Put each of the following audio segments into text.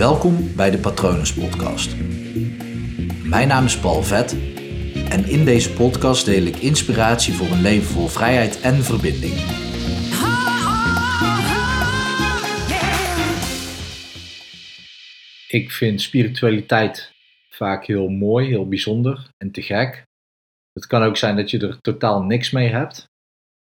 Welkom bij de Patronus Podcast. Mijn naam is Paul Vet en in deze podcast deel ik inspiratie voor een leven vol vrijheid en verbinding. Ik vind spiritualiteit vaak heel mooi, heel bijzonder en te gek. Het kan ook zijn dat je er totaal niks mee hebt.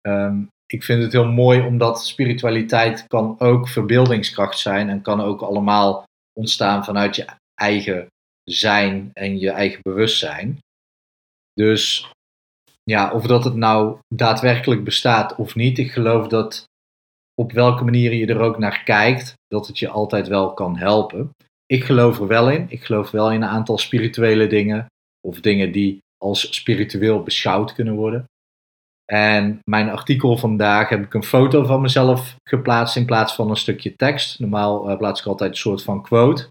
Ehm, ik vind het heel mooi omdat spiritualiteit kan ook verbeeldingskracht zijn en kan ook allemaal ontstaan vanuit je eigen zijn en je eigen bewustzijn. Dus ja, of dat het nou daadwerkelijk bestaat of niet, ik geloof dat op welke manier je er ook naar kijkt, dat het je altijd wel kan helpen. Ik geloof er wel in. Ik geloof wel in een aantal spirituele dingen of dingen die als spiritueel beschouwd kunnen worden. En mijn artikel vandaag heb ik een foto van mezelf geplaatst in plaats van een stukje tekst. Normaal uh, plaats ik altijd een soort van quote.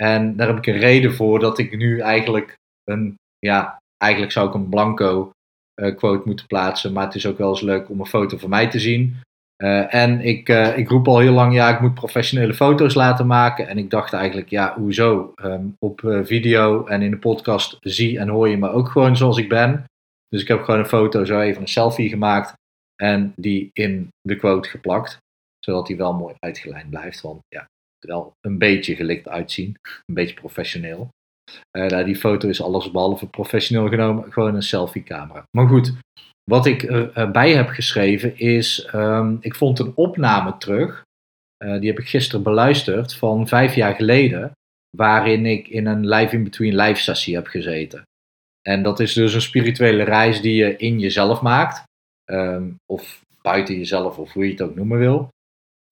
En daar heb ik een reden voor dat ik nu eigenlijk een, ja, eigenlijk zou ik een blanco uh, quote moeten plaatsen. Maar het is ook wel eens leuk om een foto van mij te zien. Uh, en ik, ik roep al heel lang, ja, ik moet professionele foto's laten maken. En ik dacht eigenlijk, ja, hoezo? Um, op video en in de podcast zie en hoor je me ook gewoon zoals ik ben. Dus ik heb gewoon een foto, zo even een selfie gemaakt en die in de quote geplakt. Zodat die wel mooi uitgelijnd blijft. Want ja, wel een beetje gelikt uitzien. Een beetje professioneel. Uh, nou, die foto is alles behalve professioneel genomen. Gewoon een selfie camera. Maar goed, wat ik erbij heb geschreven is, um, ik vond een opname terug. Uh, die heb ik gisteren beluisterd van vijf jaar geleden. Waarin ik in een live in between live sessie heb gezeten. En dat is dus een spirituele reis die je in jezelf maakt. Um, of buiten jezelf, of hoe je het ook noemen wil.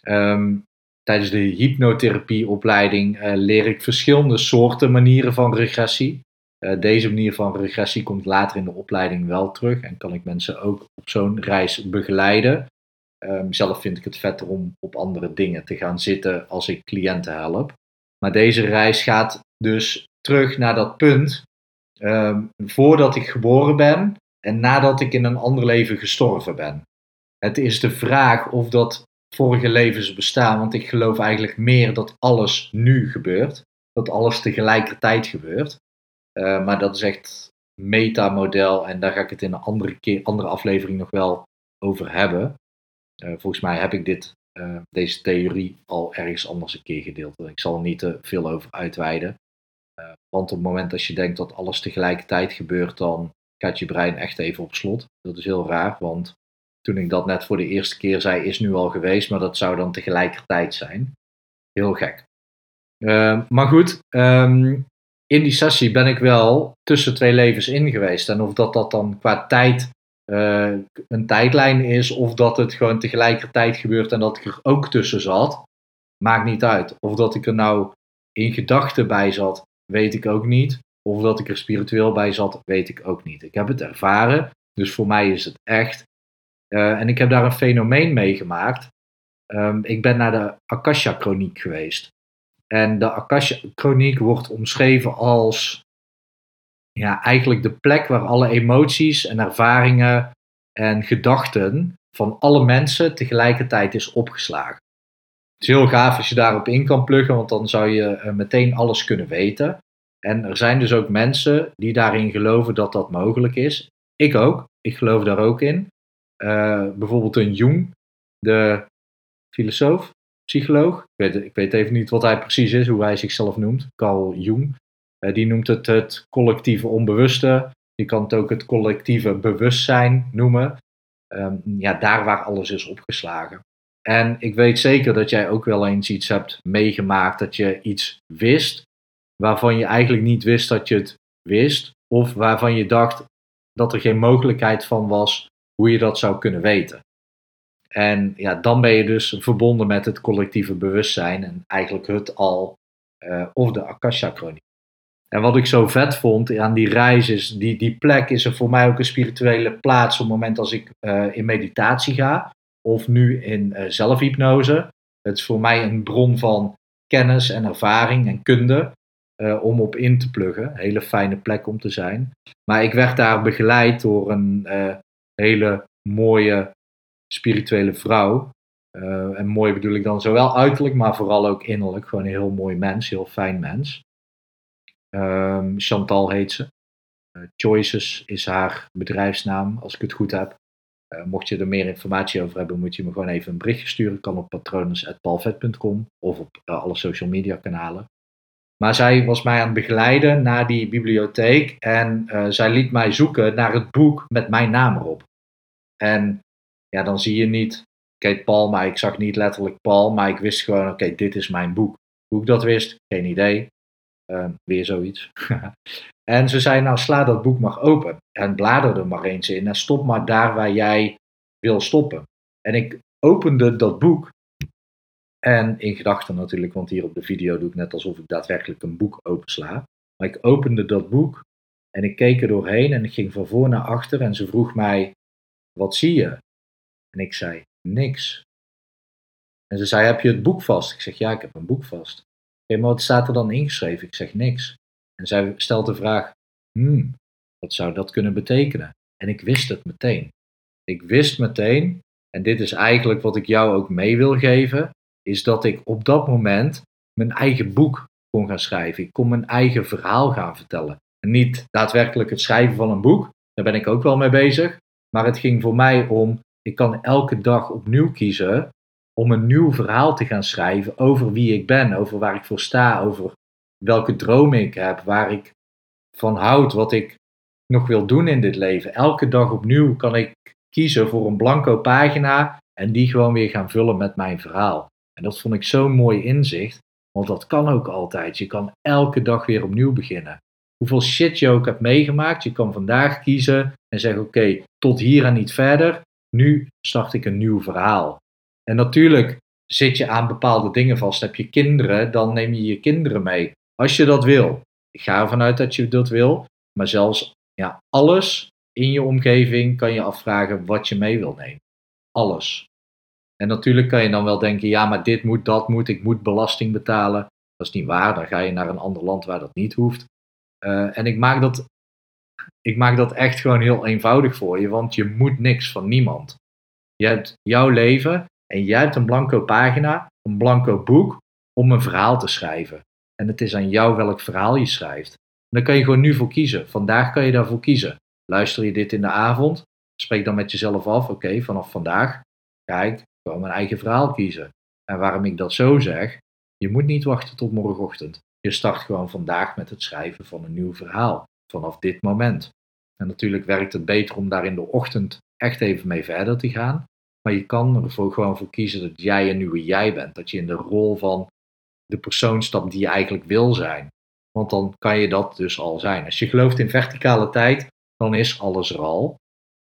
Um, tijdens de hypnotherapieopleiding uh, leer ik verschillende soorten manieren van regressie. Uh, deze manier van regressie komt later in de opleiding wel terug en kan ik mensen ook op zo'n reis begeleiden. Um, zelf vind ik het vetter om op andere dingen te gaan zitten als ik cliënten help. Maar deze reis gaat dus terug naar dat punt um, voordat ik geboren ben en nadat ik in een ander leven gestorven ben. Het is de vraag of dat vorige levens bestaan, want ik geloof eigenlijk meer dat alles nu gebeurt, dat alles tegelijkertijd gebeurt. Uh, maar dat is echt metamodel en daar ga ik het in een andere, keer, andere aflevering nog wel over hebben. Uh, volgens mij heb ik dit, uh, deze theorie al ergens anders een keer gedeeld. Ik zal er niet te veel over uitweiden. Want op het moment dat je denkt dat alles tegelijkertijd gebeurt, dan gaat je brein echt even op slot. Dat is heel raar, want toen ik dat net voor de eerste keer zei, is nu al geweest, maar dat zou dan tegelijkertijd zijn. Heel gek. Uh, maar goed, um, in die sessie ben ik wel tussen twee levens in geweest. En of dat, dat dan qua tijd uh, een tijdlijn is, of dat het gewoon tegelijkertijd gebeurt en dat ik er ook tussen zat, maakt niet uit. Of dat ik er nou in gedachten bij zat, weet ik ook niet. Of dat ik er spiritueel bij zat, weet ik ook niet. Ik heb het ervaren, dus voor mij is het echt. Uh, en ik heb daar een fenomeen meegemaakt. Um, ik ben naar de Akasha-chroniek geweest. En de Akasha-chroniek wordt omschreven als ja, eigenlijk de plek waar alle emoties en ervaringen en gedachten van alle mensen tegelijkertijd is opgeslagen. Het is heel gaaf als je daarop in kan pluggen, want dan zou je uh, meteen alles kunnen weten. En er zijn dus ook mensen die daarin geloven dat dat mogelijk is. Ik ook. Ik geloof daar ook in. Uh, bijvoorbeeld een Jung, de filosoof, psycholoog. Ik weet, ik weet, even niet wat hij precies is, hoe hij zichzelf noemt. Carl Jung. Uh, die noemt het het collectieve onbewuste. Je kan het ook het collectieve bewustzijn noemen. Um, ja, daar waar alles is opgeslagen. En ik weet zeker dat jij ook wel eens iets hebt meegemaakt dat je iets wist waarvan je eigenlijk niet wist dat je het wist, of waarvan je dacht dat er geen mogelijkheid van was hoe je dat zou kunnen weten. En ja, dan ben je dus verbonden met het collectieve bewustzijn en eigenlijk het al uh, of de Akasha-chroniek. En wat ik zo vet vond aan die reis is, die, die plek is er voor mij ook een spirituele plaats op het moment als ik uh, in meditatie ga of nu in uh, zelfhypnose. Het is voor mij een bron van kennis en ervaring en kunde uh, om op in te pluggen. Hele fijne plek om te zijn. Maar ik werd daar begeleid door een uh, hele mooie spirituele vrouw. En mooi bedoel ik dan zowel uiterlijk, maar vooral ook innerlijk. Gewoon een heel mooi mens, heel fijn mens. Um, Chantal heet ze. Choices is haar bedrijfsnaam, als ik het goed heb. Uh, mocht je er meer informatie over hebben, moet je me gewoon even een berichtje sturen. Kan op patronus.palvet.com of op alle social media kanalen. Maar zij was mij aan het begeleiden naar die bibliotheek en zij liet mij zoeken naar het boek met mijn naam erop. En ja, dan zie je niet Kate Paul, maar ik zag niet letterlijk Paul, maar ik wist gewoon, oké, dit is mijn boek. Hoe ik dat wist, geen idee. Uh, weer zoiets. en ze zei, nou sla dat boek maar open en blader er maar eens in en stop maar daar waar jij wil stoppen. En ik opende dat boek en in gedachten natuurlijk, want hier op de video doe ik net alsof ik daadwerkelijk een boek opensla. Maar ik opende dat boek en ik keek er doorheen en ik ging van voor naar achter en ze vroeg mij, wat zie je? En ik zei, niks. En ze zei, heb je het boek vast? Ik zeg, ja, ik heb een boek vast. Maar wat staat er dan ingeschreven? Ik zeg, niks. En zij stelt de vraag, hmm, wat zou dat kunnen betekenen? En ik wist het meteen. Ik wist meteen, en dit is eigenlijk wat ik jou ook mee wil geven, is dat ik op dat moment mijn eigen boek kon gaan schrijven. Ik kon mijn eigen verhaal gaan vertellen. En niet daadwerkelijk het schrijven van een boek, daar ben ik ook wel mee bezig. Maar het ging voor mij om ik kan elke dag opnieuw kiezen om een nieuw verhaal te gaan schrijven over wie ik ben, over waar ik voor sta, over welke dromen ik heb, waar ik van houd, wat ik nog wil doen in dit leven. Elke dag opnieuw kan ik kiezen voor een blanco pagina en die gewoon weer gaan vullen met mijn verhaal. En dat vond ik zo'n mooi inzicht, want dat kan ook altijd. Je kan elke dag weer opnieuw beginnen. Hoeveel shit je ook hebt meegemaakt, je kan vandaag kiezen en zeggen: Oké, tot hier en niet verder nu start ik een nieuw verhaal. En natuurlijk zit je aan bepaalde dingen vast. Heb je kinderen, dan neem je je kinderen mee. Als je dat wil. Ik ga ervan uit dat je dat wil. Maar zelfs ja, alles in je omgeving kan je afvragen wat je mee wil nemen. Alles. En natuurlijk kan je dan wel denken, ja, maar dit moet, dat moet, ik moet belasting betalen. Dat is niet waar, dan ga je naar een ander land waar dat niet hoeft. Uh, en ik maak dat ik maak dat echt gewoon heel eenvoudig voor je, want je moet niks van niemand. Je hebt jouw leven en jij hebt een blanco pagina, een blanco boek om een verhaal te schrijven. En het is aan jou welk verhaal je schrijft. En daar kan je gewoon nu voor kiezen. Vandaag kan je daarvoor kiezen. Luister je dit in de avond, spreek dan met jezelf af, oké, vanaf vandaag ga ik gewoon mijn eigen verhaal kiezen. En waarom ik dat zo zeg, je moet niet wachten tot morgenochtend. Je start gewoon vandaag met het schrijven van een nieuw verhaal vanaf dit moment. En natuurlijk werkt het beter om daar in de ochtend echt even mee verder te gaan. Maar je kan ervoor gewoon voor kiezen dat jij een nieuwe jij bent. Dat je in de rol van de persoon stapt die je eigenlijk wil zijn. Want dan kan je dat dus al zijn. Als je gelooft in verticale tijd, dan is alles er al.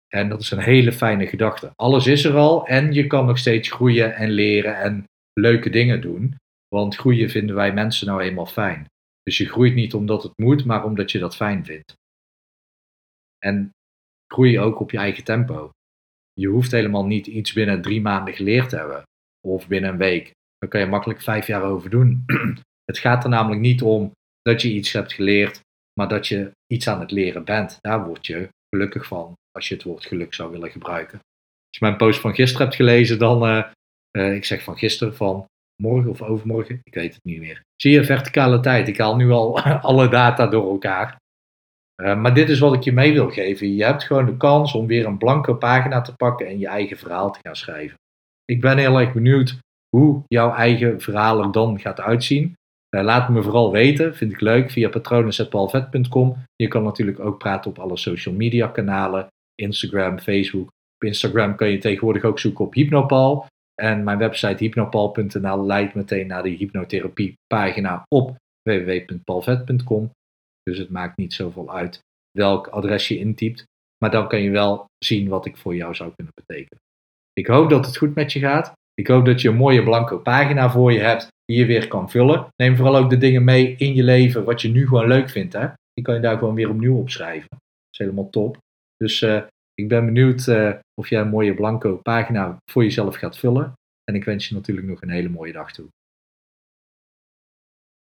En dat is een hele fijne gedachte. Alles is er al en je kan nog steeds groeien en leren en leuke dingen doen. Want groeien vinden wij mensen nou eenmaal fijn. Dus je groeit niet omdat het moet, maar omdat je dat fijn vindt. En groei ook op je eigen tempo. Je hoeft helemaal niet iets binnen drie maanden geleerd te hebben. Of binnen een week. Daar kan je makkelijk vijf jaar over doen. Het gaat er namelijk niet om dat je iets hebt geleerd, maar dat je iets aan het leren bent. Daar word je gelukkig van, als je het woord geluk zou willen gebruiken. Als je mijn post van gisteren hebt gelezen, dan, uh, ik zeg van gisteren, van morgen of overmorgen, ik weet het niet meer. Zie je, verticale tijd. Ik haal nu al alle data door elkaar. Uh, maar dit is wat ik je mee wil geven. Je hebt gewoon de kans om weer een blanke pagina te pakken en je eigen verhaal te gaan schrijven. Ik ben heel erg benieuwd hoe jouw eigen verhaal er dan gaat uitzien. Uh, laat me vooral weten, vind ik leuk, via patronen.palvet.com. Je kan natuurlijk ook praten op alle social media kanalen, Instagram, Facebook. Op Instagram kan je tegenwoordig ook zoeken op Hypnopal. En mijn website hypnopal.nl leidt meteen naar de hypnotherapie pagina op www.palvet.com. Dus het maakt niet zoveel uit welk adres je intypt. Maar dan kan je wel zien wat ik voor jou zou kunnen betekenen. Ik hoop dat het goed met je gaat. Ik hoop dat je een mooie blanke pagina voor je hebt die je weer kan vullen. Neem vooral ook de dingen mee in je leven wat je nu gewoon leuk vindt. Hè? Die kan je daar gewoon weer opnieuw opschrijven. Dat is helemaal top. Dus uh, ik ben benieuwd uh, of jij een mooie blanco pagina voor jezelf gaat vullen. En ik wens je natuurlijk nog een hele mooie dag toe.